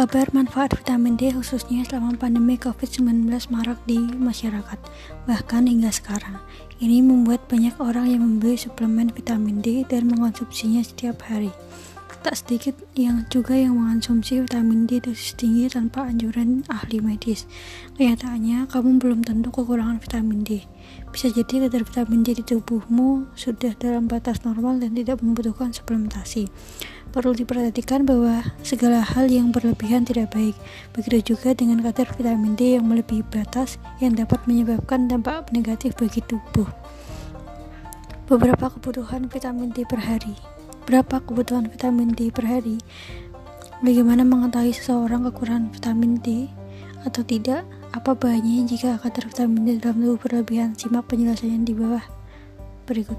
Kabar manfaat vitamin D khususnya selama pandemi COVID-19 marak di masyarakat, bahkan hingga sekarang. Ini membuat banyak orang yang membeli suplemen vitamin D dan mengonsumsinya setiap hari. Tak sedikit yang juga yang mengonsumsi vitamin D dosis tinggi tanpa anjuran ahli medis. Kenyataannya, kamu belum tentu kekurangan vitamin D. Bisa jadi kadar vitamin D di tubuhmu sudah dalam batas normal dan tidak membutuhkan suplementasi. Perlu diperhatikan bahwa segala hal yang berlebihan tidak baik. Begitu juga dengan kadar vitamin D yang melebihi batas yang dapat menyebabkan dampak negatif bagi tubuh. Beberapa kebutuhan vitamin D per hari berapa kebutuhan vitamin D per hari, bagaimana mengetahui seseorang kekurangan vitamin D atau tidak, apa bahayanya jika kadar vitamin D dalam tubuh berlebihan, simak penjelasannya di bawah. Berikut.